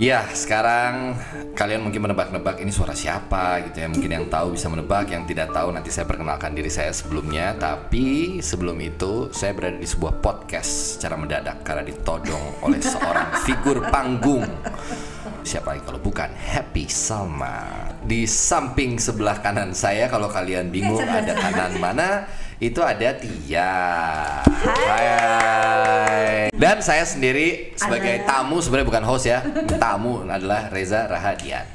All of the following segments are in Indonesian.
Ya, sekarang kalian mungkin menebak-nebak ini suara siapa gitu ya. Mungkin yang tahu bisa menebak, yang tidak tahu nanti saya perkenalkan diri saya sebelumnya. Tapi sebelum itu, saya berada di sebuah podcast secara mendadak karena ditodong oleh seorang figur panggung. Siapa lagi kalau bukan Happy Salma. Di samping sebelah kanan saya kalau kalian bingung ada kanan mana, itu ada Tia. Hai. Dan saya sendiri sebagai tamu sebenarnya bukan host ya. Tamu adalah Reza Rahadian.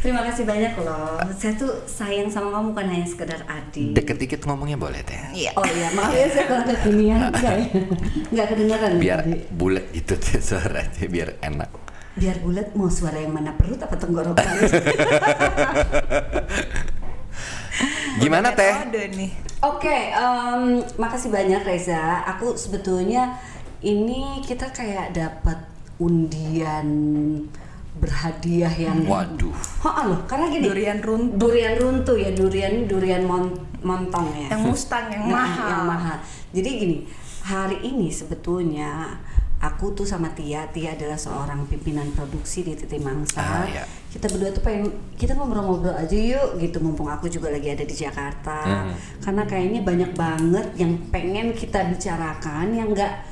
Terima kasih banyak loh. Saya tuh sayang sama kamu bukan hanya sekedar adik. Deket dikit ngomongnya boleh teh. Iya. Oh iya, maaf ya saya kurang kekinian. Ya? Enggak kedengaran Biar bulat gitu teh suaranya biar enak. Biar bulat mau suara yang mana perut apa tenggorokan? Gimana teh? Oke, em, makasih banyak Reza. Aku sebetulnya ini kita kayak dapat undian berhadiah yang Waduh. Oh, loh, karena gini. Durian runtuh. Durian runtuh ya, durian durian mon- montong ya. Yang mustang yang Nah, mahal. Yang mahal. Jadi gini, hari ini sebetulnya aku tuh sama Tia, Tia adalah seorang pimpinan produksi di Titi Mangsa. Ah, iya. Kita berdua tuh pengen kita ngobrol-ngobrol aja yuk gitu mumpung aku juga lagi ada di Jakarta. Hmm. Karena kayaknya banyak banget yang pengen kita bicarakan yang enggak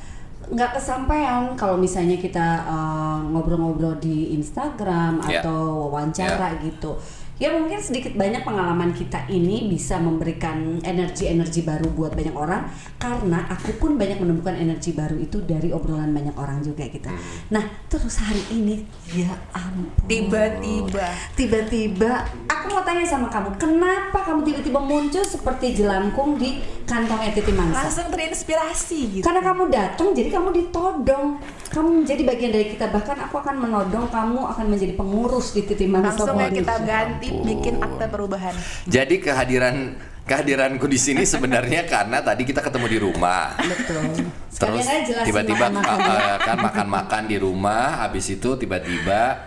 nggak kesampaian kalau misalnya kita uh, ngobrol-ngobrol di Instagram Ya. atau wawancara gitu. Ya mungkin sedikit banyak pengalaman kita ini bisa memberikan energi-energi baru buat banyak orang karena aku pun banyak menemukan energi baru itu dari obrolan banyak orang juga gitu. Nah, terus hari ini ya ampun. Tiba-tiba. Tiba-tiba aku mau tanya sama kamu, kenapa kamu tiba-tiba muncul seperti jelangkung di kantongnya Titi Mangsa? Langsung terinspirasi gitu. Karena kamu datang, jadi kamu ditodong. Kamu menjadi bagian dari kita. Bahkan aku akan menodong kamu akan menjadi pengurus di Titi Mangsa Langsung ya kita ganti bikin akte perubahan. Jadi kehadiran kehadiranku di sini sebenarnya karena tadi kita ketemu di rumah. Betul. Terus tiba-tiba uh, uh, kan makan-makan di rumah, habis itu tiba-tiba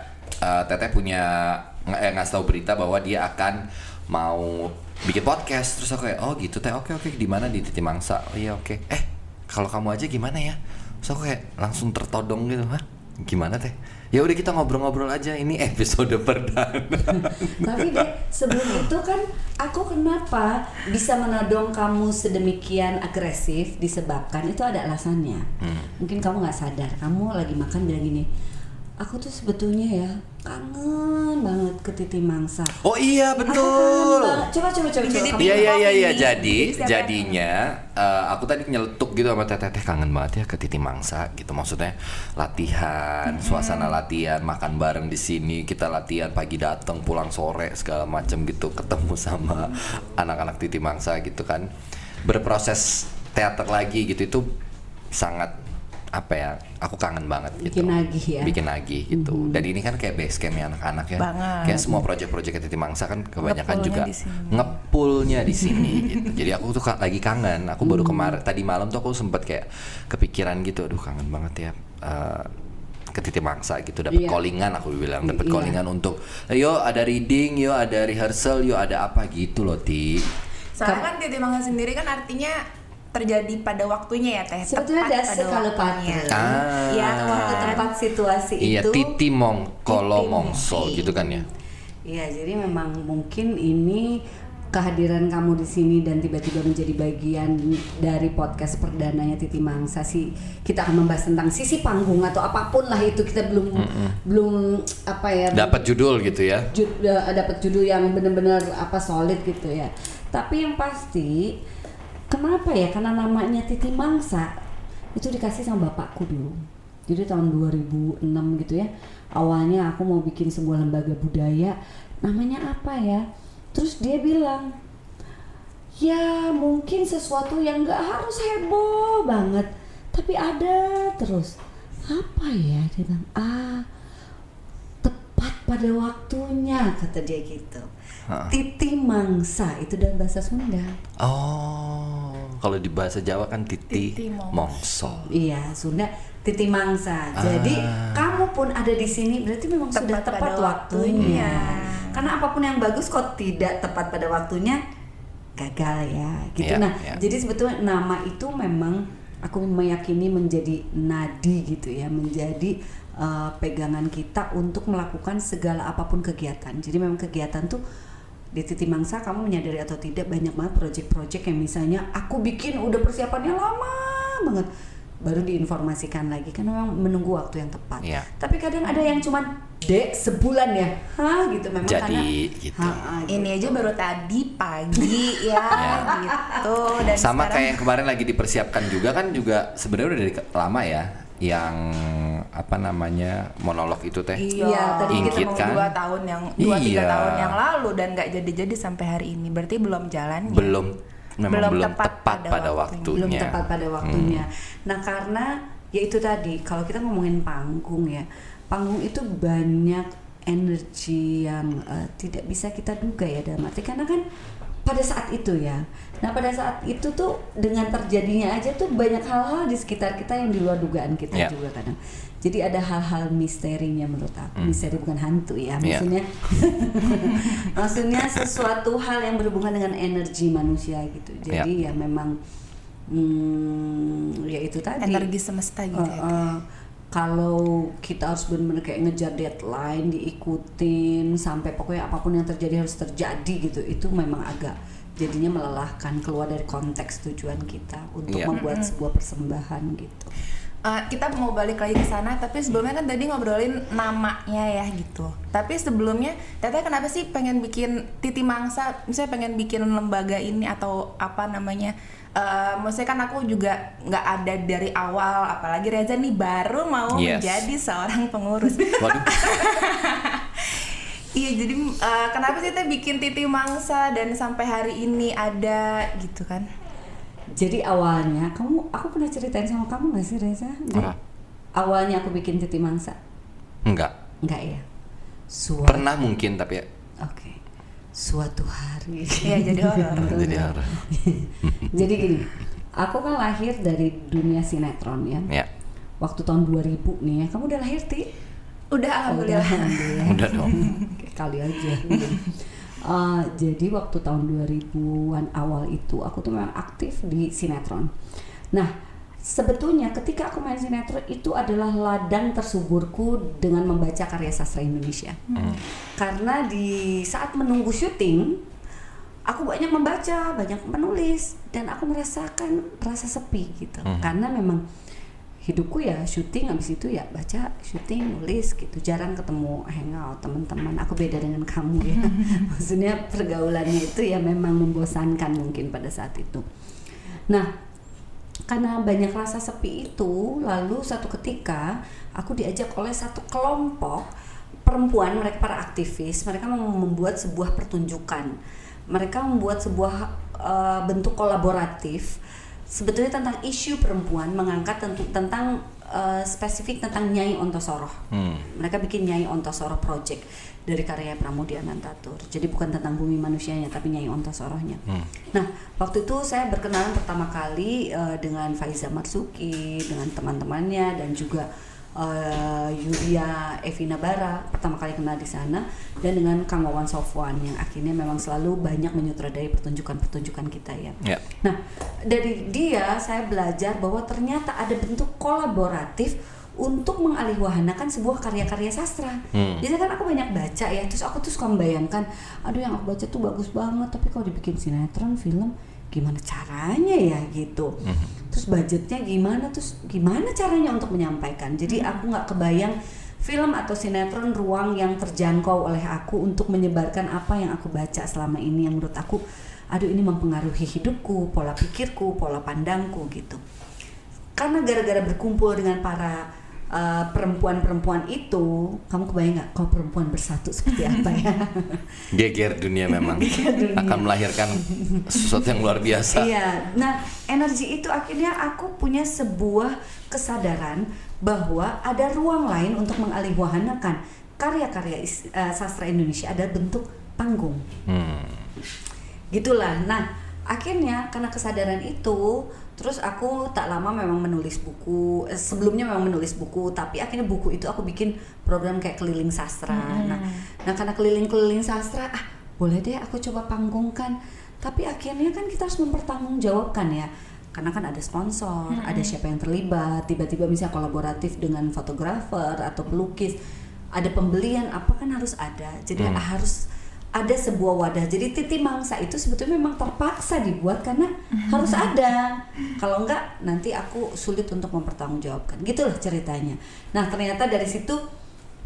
uh, Teteh punya eh, ngasih tahu berita bahwa dia akan mau bikin podcast. Terus aku kayak, "Oh, gitu Teh. Oke, oke. Di mana di Titi Mangsa?" "Oh iya, oke." Eh, kalau kamu aja gimana ya? Terus aku kayak langsung tertodong gitu, "Hah? Gimana Teh?" Ya udah kita ngobrol-ngobrol aja. Ini episode perdana. Tapi deh, sebelum itu kan aku kenapa bisa menodong kamu sedemikian agresif disebabkan itu ada alasannya. Hmm. Mungkin kamu nggak sadar, kamu lagi makan bilang gini, aku tuh sebetulnya ya kangen banget ke Titi Mangsa. oh iya, betul. Coba coba coba coba. Iya iya iya iya jadi siapa? jadinya eh, aku tadi nyeletuk gitu sama teteh teh kangen banget ya ke Titi Mangsa gitu maksudnya latihan suasana latihan makan bareng di sini kita latihan pagi datang pulang sore segala macam gitu ketemu sama anak-anak Titi Mangsa gitu kan berproses teater lagi gitu itu sangat apa ya aku kangen banget gitu Bikin nagih ya. bikin nagih gitu dan ini kan kayak base campnya anak-anak ya Banget. kayak semua project-project Titi Mangsa kan kebanyakan Ngepulnya juga di sini. ngepulnya di sini gitu. Jadi aku tuh lagi kangen. Aku baru kemarin tadi malam tuh aku sempet kayak kepikiran gitu. Aduh kangen banget ya. eh, ke Titi Mangsa gitu dapat Iya. callingan aku bilang dapat Iya. callingan untuk yo ada reading yo ada rehearsal yo ada apa gitu loh ti Soalnya kan Titi Mangsa sendiri kan artinya terjadi pada waktunya ya teh. Sebetulnya Tepat ada pada. Ah. Iya, waktu tempat situasi iya itu. Titi Mong Kolo Mongso gitu kan ya Iya, jadi memang mungkin ini kehadiran kamu di sini dan tiba-tiba menjadi bagian dari podcast perdananya Titi Mangsa sih kita akan membahas tentang sisi panggung atau apa pun lah itu kita belum belum apa ya dapat judul gitu ya jud- eh, dapat judul yang benar-benar apa solid gitu ya. Tapi yang pasti kenapa ya? Karena namanya Titi Mangsa itu dikasih sama bapakku dulu. Jadi tahun 2006 gitu ya. Awalnya aku mau bikin sebuah lembaga budaya, namanya apa ya? Terus dia bilang, ya mungkin sesuatu yang nggak harus heboh banget, tapi ada terus. Apa ya? Dia bilang, ah pada waktunya kata dia gitu. Ha. Titi mangsa itu dalam bahasa Sunda. oh kalau di bahasa Jawa kan Titi, Titi Mongso. Mongso Iya, Sunda titi mangsa. Jadi Ah. kamu pun ada di sini berarti memang sudah Tepat tepat pada waktunya. waktunya. Karena apa pun yang bagus kok tidak tepat pada waktunya gagal ya, gitu. Iya, nah, iya. jadi sebetulnya nama itu memang aku meyakini menjadi nadi gitu ya, menjadi uh, pegangan kita untuk melakukan segala apa pun kegiatan. Jadi memang kegiatan tuh di titik mangsa kamu menyadari atau tidak banyak banget project-project yang misalnya aku bikin udah persiapannya lama banget baru diinformasikan lagi kan memang menunggu waktu yang tepat. Iya. Tapi kadang ada yang cuman dek sebulan ya, hah gitu memang Jadi, karena gitu. Ha, ha, gitu. Ini aja baru tadi pagi ya gitu dan Sama sekarang kayak yang kemarin lagi dipersiapkan juga kan juga sebenarnya udah dari lama ya yang apa namanya monolog itu teh. Iya, tadi kita mau dua tahun yang dua tiga Iya. tahun yang lalu dan nggak jadi-jadi sampai hari ini. Berarti belum jalan. Belum memang Belum belum, tepat tepat, pada pada, waktunya. waktunya. belum tepat pada waktunya. Hmm. Nah karena ya itu tadi kalau kita ngomongin panggung ya, panggung itu banyak energi yang eh, tidak bisa kita duga ya dalam arti karena kan pada saat itu ya. Nah pada saat itu tuh dengan terjadinya aja tuh banyak hal-hal di sekitar kita yang di luar dugaan kita Ya. juga kadang. Jadi ada hal-hal misterinya menurut aku. Hmm. Misteri bukan hantu ya, Ya. maksudnya maksudnya sesuatu hal yang berhubungan dengan energi manusia gitu. Jadi ya, memang hmm, ya itu tadi. Energi semesta gitu Uh, ya. Uh, kalau kita harus benar-benar kayak ngejar deadline, diikutin sampai pokoknya apa pun yang terjadi harus terjadi gitu, itu memang agak jadinya melelahkan keluar dari konteks tujuan kita untuk Iya. membuat sebuah persembahan gitu. Eh, kita mau balik lagi ke sana tapi sebelumnya kan tadi ngobrolin namanya ya gitu tapi sebelumnya Teteh kenapa sih pengen bikin Titi Mangsa misalnya pengen bikin lembaga ini atau apa namanya Eh, maksudnya kan aku juga nggak ada dari awal apalagi Reza nih baru mau Yes. menjadi seorang pengurus Waduh, iya jadi eh, kenapa sih Teh bikin Titi Mangsa dan sampai hari ini ada gitu kan Jadi awalnya kamu, aku pernah ceritain sama kamu gak sih Reza? Nggak? Apa? Awalnya aku bikin Titi Mangsa, enggak. enggak ya? Suatu, Pernah mungkin tapi ya, Oke. Suatu hari. Iya jadi horor jadi harus. Jadi gini, aku kan lahir dari dunia sinetron ya. Ya, Waktu tahun 2000 nih ya. Kamu udah lahir, Ti? udah alhamdulillah Alhamdulillah. udah dong. Kali aja. Uh, jadi waktu tahun 2000-an awal itu aku tuh memang aktif di sinetron. Nah, sebetulnya ketika aku main sinetron itu adalah ladang tersuburku dengan membaca karya sastra Indonesia. Karena di saat menunggu syuting, aku banyak membaca, banyak menulis dan aku merasakan rasa sepi gitu. Karena memang hidupku ya syuting habis itu ya baca syuting nulis gitu. Jarang ketemu hangout teman-teman. Aku beda dengan kamu ya. Maksudnya pergaulannya itu ya memang membosankan mungkin pada saat itu. Nah karena banyak rasa sepi itu lalu satu ketika aku diajak oleh satu kelompok perempuan mereka para aktivis mereka membuat sebuah pertunjukan. Mereka membuat sebuah eh, bentuk kolaboratif sebetulnya tentang isu perempuan mengangkat tentu tentang eh, spesifik tentang Nyai Ontosoroh Hmm. mereka bikin Nyai Ontosoroh Project dari karya Pramudia Anantatur. Jadi bukan tentang bumi manusianya tapi Nyai Ontosorohnya. Hmm. Nah, waktu itu saya berkenalan pertama kali eh, dengan Faiza Marzuki, dengan teman-temannya dan juga eh, Yulia Evina Bara pertama kali kenal di sana dan dengan Kang Wawan Sofwan yang akhirnya memang selalu banyak menyutradai pertunjukan-pertunjukan kita ya. Ya. Nah, dari dia saya belajar bahwa ternyata ada bentuk kolaboratif untuk mengalihwahanakan sebuah karya-karya sastra. Hmm. Biasanya kan aku banyak baca ya, terus aku tuh suka membayangkan, aduh yang aku baca tuh bagus banget, tapi kalau dibikin sinetron, film, gimana caranya ya gitu. Terus budgetnya gimana, terus gimana caranya untuk menyampaikan. Jadi aku nggak kebayang film atau sinetron ruang yang terjangkau oleh aku untuk menyebarkan apa yang aku baca selama ini yang menurut aku, aduh ini mempengaruhi hidupku, pola pikirku, pola pandangku gitu karena gara-gara berkumpul dengan para uh, perempuan-perempuan itu, kamu kebayang nggak kalau perempuan bersatu seperti apa ya? Geger dunia memang Geger dunia. akan melahirkan sesuatu yang luar biasa. Iya. Nah, energi itu akhirnya aku punya sebuah kesadaran bahwa ada ruang lain untuk mengalihwahanakan karya-karya is- uh, sastra Indonesia ada bentuk panggung. Hmm. gitulah nah akhirnya karena kesadaran itu terus aku tak lama memang menulis buku. Eh, sebelumnya memang menulis buku tapi akhirnya buku itu aku bikin program kayak keliling sastra. Nah nah karena keliling-keliling sastra ah boleh deh aku coba panggungkan. Tapi akhirnya kan kita harus mempertanggungjawabkan ya. Karena kan ada sponsor, ada siapa yang terlibat, tiba-tiba misalnya kolaboratif dengan fotografer atau pelukis, ada pembelian apa kan harus ada. Jadi harus ada sebuah wadah. Jadi titi mangsa itu sebetulnya memang terpaksa dibuat karena harus ada. Kalau enggak nanti aku sulit untuk mempertanggungjawabkan. Gitulah ceritanya. Nah, ternyata dari situ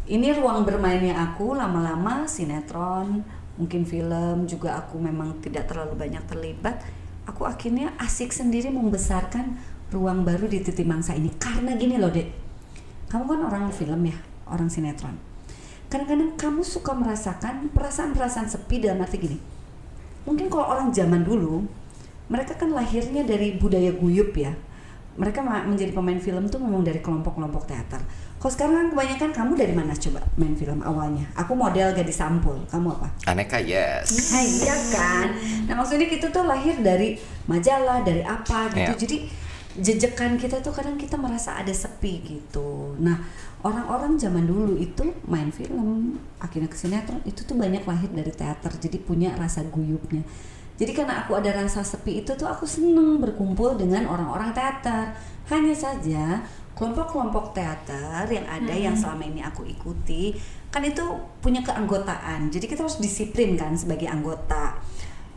ini ruang bermainnya aku lama-lama sinetron, mungkin film juga aku memang tidak terlalu banyak terlibat. Aku akhirnya asik sendiri membesarkan ruang baru di titi mangsa ini karena gini loh, Dek. Kamu kan orang film ya, orang sinetron kadang-kadang kamu suka merasakan perasaan-perasaan sepi dalam arti gini mungkin kalau orang zaman dulu mereka kan lahirnya dari budaya guyup ya mereka menjadi pemain film tuh memang dari kelompok-kelompok teater kalau sekarang kan kebanyakan kamu dari mana coba main film awalnya aku model gadis sampul kamu apa Aneka yes. Nah, iya kan. Nah maksudnya kita tuh lahir dari majalah, dari apa gitu. Iya. Jadi jejekan kita tuh kadang kita merasa ada sepi gitu. Nah orang-orang zaman dulu itu main film, akhirnya ke sinetron itu tuh banyak lahir dari teater. Jadi punya rasa guyupnya. Jadi karena aku ada rasa sepi itu tuh aku seneng berkumpul dengan orang-orang teater. Hanya saja kelompok-kelompok teater yang ada yang selama ini aku ikuti kan itu punya keanggotaan. Jadi kita harus disiplin kan sebagai anggota.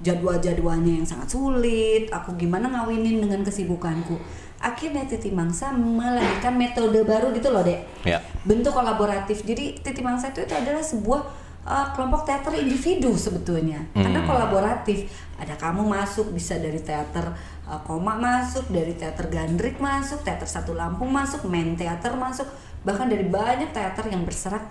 Jadwal-jadwalnya yang sangat sulit. Aku gimana ngawinin dengan kesibukanku. Akhirnya Titi Mangsa melahirkan metode baru gitu loh, Dek Ya. bentuk kolaboratif. Jadi Titi Mangsa itu, itu adalah sebuah uh, kelompok teater individu sebetulnya. Karena Hmm. kolaboratif. Ada kamu masuk bisa dari teater uh, Koma masuk, dari teater Gandrik masuk, teater Satu Lampung masuk, main teater masuk, bahkan dari banyak teater yang berserak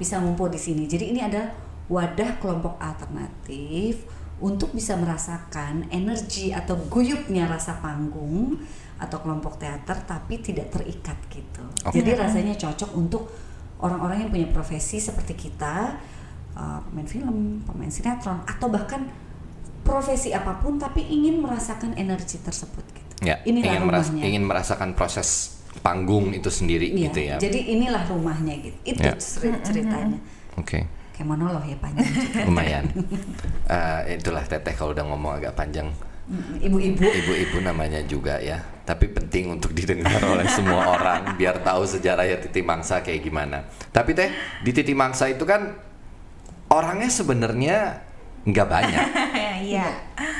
bisa ngumpul di sini. Jadi ini adalah wadah kelompok alternatif untuk bisa merasakan energi atau guyupnya rasa panggung atau kelompok teater tapi tidak terikat gitu. Oke. Jadi rasanya cocok untuk orang-orang yang punya profesi seperti kita, uh, pemain film, pemain sinetron, atau bahkan profesi apa pun tapi ingin merasakan energi tersebut gitu. Ya. Inilah ingin, meras- rumahnya. ingin merasakan proses panggung itu sendiri Iya, gitu ya. Jadi inilah rumahnya gitu. Itu Ya. ceri- ceritanya. Oke. Kayak monolog ya panjang. Lumayan. Eh, itulah teteh kalau udah ngomong agak panjang. Ibu-ibu. Ibu-ibu namanya juga ya. Tapi penting untuk didengar oleh semua orang biar tahu sejarahnya Titi Mangsa kayak gimana. Tapi teh di Titi Mangsa itu kan orangnya sebenarnya nggak banyak. Iya.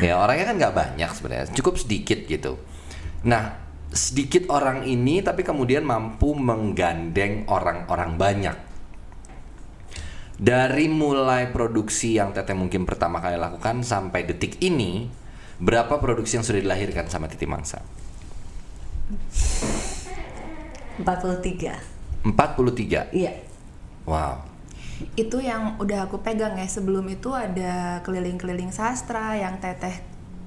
Ya orangnya kan nggak banyak sebenarnya, cukup sedikit gitu. Nah sedikit orang ini tapi kemudian mampu menggandeng orang-orang banyak. Dari mulai produksi yang Teteh mungkin pertama kali lakukan sampai detik ini, berapa produksi yang sudah dilahirkan sama Titi Mangsa? 43. 43. Iya. Wow. Itu yang udah aku pegang ya. Sebelum itu ada keliling-keliling sastra yang teteh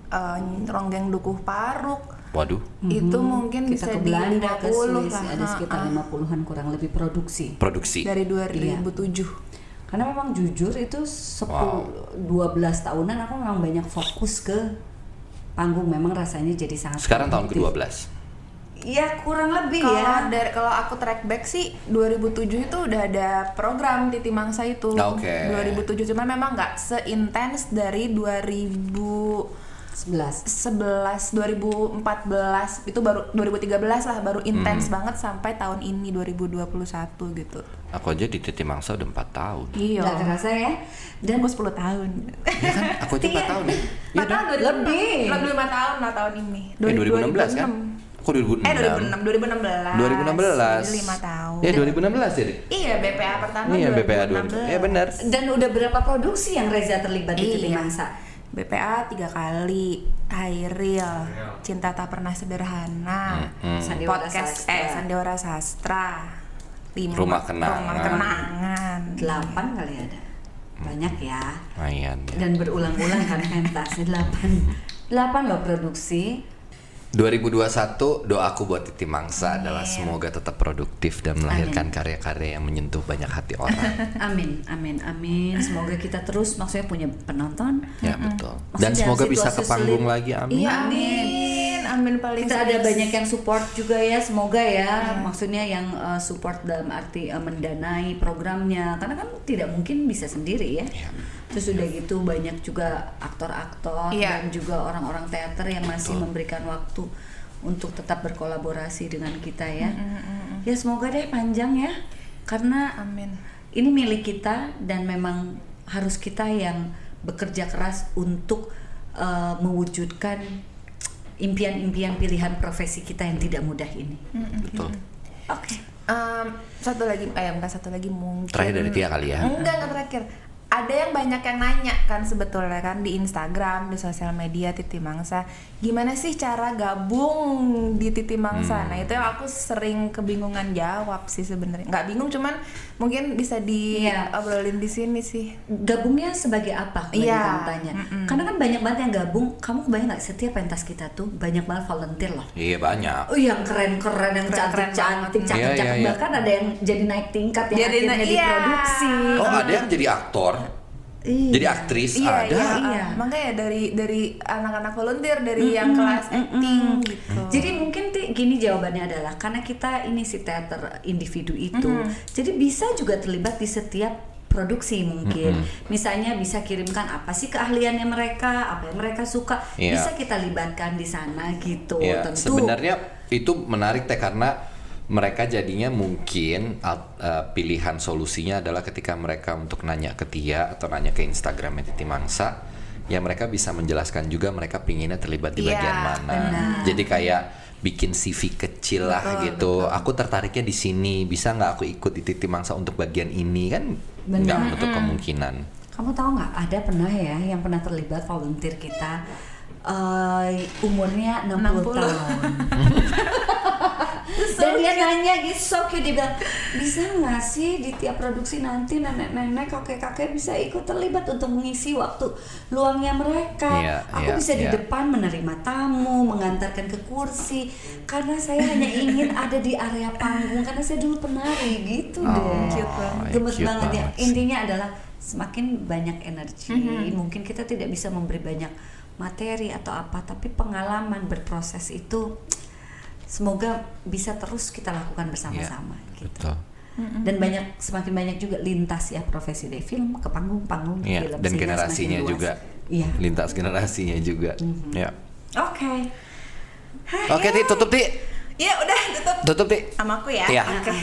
eh, ronggeng dukuh paruk. Waduh. Itu mungkin Mhm. Kita bisa ke di Belanda, ke 50 Swiss, lah. ada sekitar ha. 50-an kurang lebih produksi. Produksi. dari Iya. 2007. Karena memang jujur itu 10 12 tahunan aku memang banyak fokus ke panggung memang rasanya jadi sangat Sekarang tahun produktif. ke-12. Iya, kurang lebih Kalau ya. dari kalau aku track back sih 2007 itu udah ada program Titi Mangsa itu. Oke. 2007 cuma memang nggak seintens dari 2011 11. 2014 itu baru 2013 lah baru Hmm. intens banget sampai tahun ini 2021 gitu. Aku aja di Titi Mangsa udah 4 tahun. Iya. Nggak kerasa ya. Dan gue 10 tahun. Ya kan? Aku aja 4 tahun ya. Iya 4 tahun Lebih. lebih. Lebih 5 tahun lah tahun ini. Eh, 2016 kan? Aku 2006. Eh 2006, 2016. 2016. Jadi 5 tahun. Ya 2016 ya, Dik? Iya, BPA pertama Iya, BPA 2016. 2016. Ya benar. dan udah berapa produksi yang Reza terlibat di Titi Iya. Mangsa? BPA tiga kali, Hairil, Cinta Tak Pernah Sederhana, Hmm. Sandiwara podcast Sastra. eh Sandiwara Sastra, lima, Rumah Kenangan. Rumah Kenangan. 8 kali ada. Banyak ya. Lumayan ya. Dan berulang-ulang kan pentasnya 8. 8 loh produksi. 2021 doaku buat Titi Mangsa adalah semoga tetap produktif dan melahirkan karya-karya yang menyentuh banyak hati orang. Amin, amin, amin. Semoga kita terus maksudnya punya penonton. ya betul. Maksudnya Dan semoga bisa ke panggung sulit. lagi. Amin. Iya, amin, amin paling Kita ada banyak yang support juga ya, semoga ya. Maksudnya yang uh, support dalam arti uh, mendanai programnya, karena kan tidak mungkin bisa sendiri ya. Iya. Terus udah gitu banyak juga aktor-aktor Iya. dan juga orang-orang teater yang masih memberikan waktu untuk tetap berkolaborasi dengan kita ya. Ya semoga deh panjang ya, karena Amin. ini milik kita dan memang harus kita yang bekerja keras untuk uh, mewujudkan impian-impian pilihan profesi kita yang tidak mudah ini. Betul. Oke. Em, satu lagi, eh bukan satu lagi mungkin. Terakhir dari Tia kali ya. Enggak, enggak terakhir. Ada yang banyak yang nanya kan sebetulnya kan di Instagram, di sosial media Titi Mangsa, gimana sih cara gabung di Titi Mangsa? Hmm. Nah itu yang aku sering kebingungan jawab sih sebenarnya. Nggak bingung, cuman mungkin bisa Iya. diobrolin di sini sih. Gabungnya sebagai apa? Kalau Iya. kamu tanya. Karena kan banyak banget yang gabung. Kamu kebayang nggak setiap pentas kita tuh banyak banget volunteer loh. Iya banyak. Oh yang keren-keren, yang cantik-cantik, banget. Iya, iya, iya. Bahkan ada yang jadi naik tingkat yang Jadi akhirnya iya. diproduksi. Oh ada yang jadi aktor, Iya. jadi aktris Iya, ada. iya, Iya. Makanya dari dari anak-anak volunteer dari yang kelas acting gitu. Jadi mungkin Ti, gini jawabannya adalah karena kita ini si teater individu itu, jadi bisa juga terlibat di setiap produksi mungkin. Misalnya bisa kirimkan apa sih keahliannya mereka, apa yang mereka suka, Iya. bisa kita libatkan di sana gitu. Iya, Tentu. sebenarnya itu menarik teh karena mereka jadinya mungkin eh, pilihan solusinya adalah ketika mereka untuk nanya ke Tia atau nanya ke Instagramnya Titi Mangsa, ya mereka bisa menjelaskan juga mereka pinginnya terlibat di Iya, bagian mana. benar. Jadi kayak bikin CV kecil lah gitu. Aku tertariknya di sini, bisa nggak aku ikut di Titi Mangsa untuk bagian ini kan? Nggak menutup kemungkinan. Kamu tahu nggak ada pernah ya yang pernah terlibat volunteer kita eh, umurnya 60, 60. tahun. Dan dia nanya gitu, so cute dia bilang bisa nggak sih di tiap produksi nanti nenek-nenek, kakek-kakek bisa ikut terlibat untuk mengisi waktu luangnya mereka. Iya, Aku iya, bisa di iya. depan menerima tamu, mengantarkan ke kursi, karena saya hanya ingin ada di area panggung karena saya dulu penari gitu Oh, deh. Cute banget. Gemes cute banget ya. Intinya adalah semakin banyak energi, Mm-hmm. mungkin kita tidak bisa memberi banyak materi atau apa, tapi pengalaman berproses itu semoga bisa terus kita lakukan bersama-sama Iya, gitu. betul. Dan banyak semakin banyak juga lintas ya profesi dari film ke panggung-panggung Iya, film dan generasinya juga. Iya. Lintas generasinya juga. Ya. Oke. Oke, Ti, tutup Ti. Ya udah tutup Tutup Ti. sama aku ya. Iya. Oke.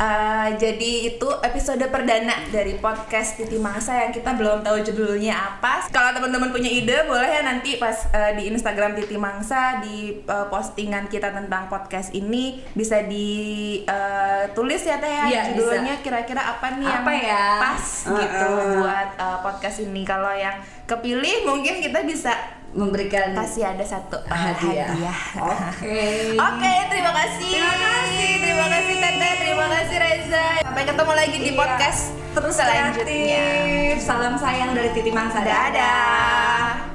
Eh, jadi itu episode perdana dari podcast Titi Mangsa yang kita belum tahu judulnya apa. Kalau teman-teman punya ide boleh ya nanti pas eh, di Instagram Titi Mangsa di eh, postingan kita tentang podcast ini bisa ditulis ya teh ya Iya, judulnya kira-kira apa nih Apa yang ya? pas Uh, gitu uh. buat eh, podcast ini. Kalau yang kepilih mungkin kita bisa Memberikan kasih ada satu eh, hadiah. hadiah. Oke. Oke, terima kasih. Terima kasih. Terima kasih Tete, terima kasih Reza. Sampai ketemu lagi di Iya. podcast Terus selanjutnya. kreatif. Salam sayang dari Titi Mangsa. Dadah.